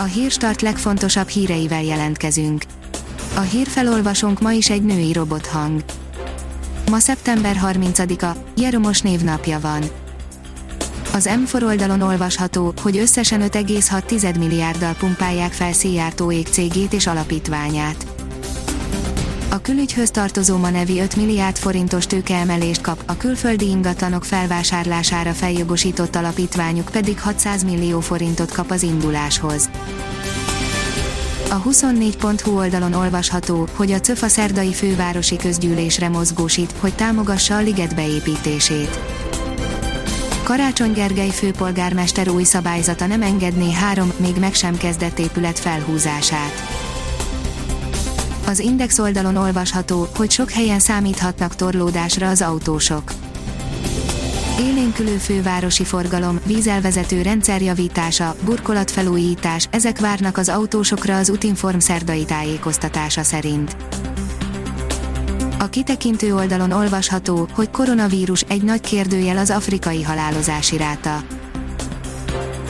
A Hírstart legfontosabb híreivel jelentkezünk. A hírfelolvasónk ma is egy női robothang. Ma szeptember 30-a, Jeromos névnapja van. Az M4 oldalon olvasható, hogy összesen 5,6 milliárddal pumpálják fel Szijjártó cégét és alapítványát. A külügyhöz tartozó Manevi 5 milliárd forintos tőkeemelést kap, a külföldi ingatlanok felvásárlására feljogosított alapítványuk pedig 600 millió forintot kap az induláshoz. A 24.hu oldalon olvasható, hogy a CÖF szerdai fővárosi közgyűlésre mozgósít, hogy támogassa a liget beépítését. Karácsony Gergely főpolgármester új szabályzata nem engedné három, még meg sem kezdett épület felhúzását. Az Index oldalon olvasható, hogy sok helyen számíthatnak torlódásra az autósok. Élénkülő fővárosi forgalom, vízelvezető rendszerjavítása, burkolatfelújítás, ezek várnak az autósokra az Utinform szerdai tájékoztatása szerint. A kitekintő oldalon olvasható, hogy koronavírus egy nagy kérdőjel az afrikai halálozási ráta.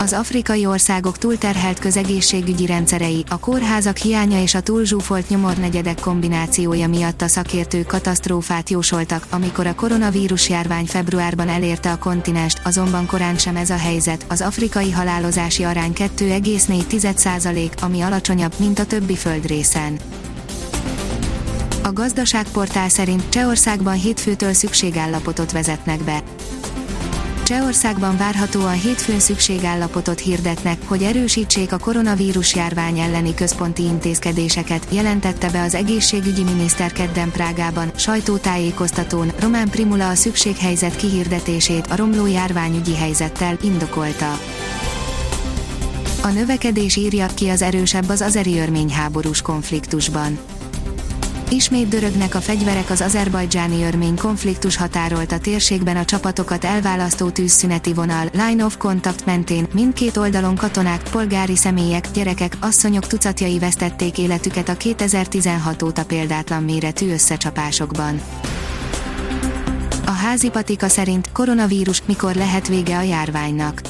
Az afrikai országok túlterhelt közegészségügyi rendszerei, a kórházak hiánya és a túlzsúfolt nyomornegyedek kombinációja miatt a szakértők katasztrófát jósoltak, amikor a koronavírus járvány februárban elérte a kontinenst, azonban korán sem ez a helyzet, az afrikai halálozási arány 2,4%, ami alacsonyabb, mint a többi földrészen. A gazdaságportál szerint Csehországban hétfőtől szükségállapotot vezetnek be. Csehországban várhatóan hétfőn szükségállapotot hirdetnek, hogy erősítsék a koronavírus járvány elleni központi intézkedéseket, jelentette be az egészségügyi miniszter kedden Prágában, sajtótájékoztatón, Román Primula a szükséghelyzet kihirdetését a romló járványügyi helyzettel indokolta. A növekedés írja ki az erősebb az azeri örmény háborús konfliktusban Ismét dörögnek a fegyverek az azerbajdzsáni örmény konfliktus határolt a térségben a csapatokat elválasztó tűzszüneti vonal, line of contact mentén, mindkét oldalon katonák, polgári személyek, gyerekek, asszonyok tucatjai vesztették életüket a 2016 óta példátlan méretű összecsapásokban. A házi patika szerint koronavírus mikor lehet vége a járványnak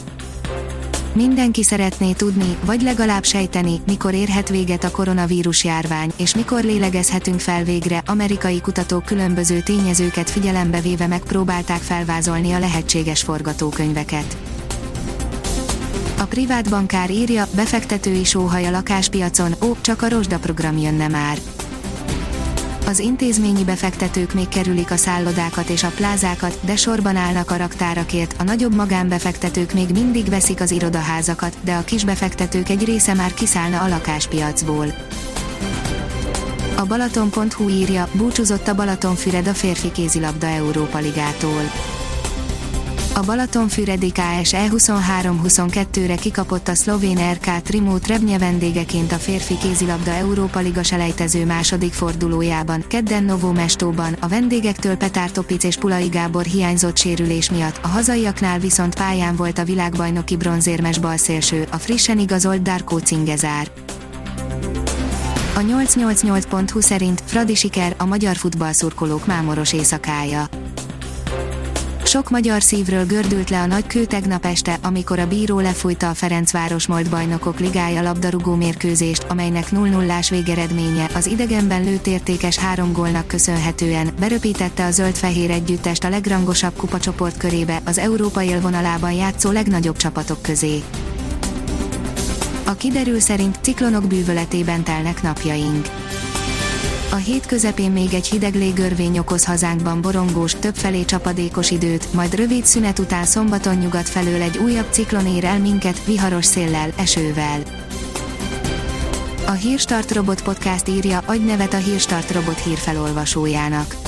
Mindenki szeretné tudni, vagy legalább sejteni, mikor érhet véget a koronavírus járvány, és mikor lélegezhetünk fel végre. Amerikai kutatók különböző tényezőket figyelembe véve megpróbálták felvázolni a lehetséges forgatókönyveket. A privát bankár írja, befektetői sóhaj a lakáspiacon, ó, csak a rozsdaprogram jönne már az intézményi befektetők még kerülik a szállodákat és a plázákat, de sorban állnak a raktárakért, a nagyobb magánbefektetők még mindig veszik az irodaházakat, de a kisbefektetők egy része már kiszállna a lakáspiacból. A Balaton.hu írja, búcsúzott a Balatonfüred a férfi kézilabda Európa Ligától a Balatonfüredi KS E23-22-re kikapott a szlovén RK Trimó Trebnye vendégeként a férfi kézilabda Európa Liga selejtező második fordulójában, kedden Novo Mestóban, a vendégektől Petár Topic és Pulai Gábor hiányzott sérülés miatt, a hazaiaknál viszont pályán volt a világbajnoki bronzérmes balszélső, a frissen igazolt Darko Cingezár. A 888.hu szerint Fradi siker a magyar futballszurkolók mámoros éjszakája sok magyar szívről gördült le a nagy kő tegnap este, amikor a bíró lefújta a Ferencváros Mold bajnokok ligája labdarúgó mérkőzést, amelynek 0-0-ás végeredménye az idegenben lőtt értékes három gólnak köszönhetően beröpítette a zöld-fehér együttest a legrangosabb kupacsoport körébe, az Európa élvonalában játszó legnagyobb csapatok közé. A kiderül szerint ciklonok bűvöletében telnek napjaink a hét közepén még egy hideg légörvény okoz hazánkban borongós, többfelé csapadékos időt, majd rövid szünet után szombaton nyugat felől egy újabb ciklon ér el minket, viharos széllel, esővel. A Hírstart Robot Podcast írja, adj nevet a Hírstart Robot hírfelolvasójának.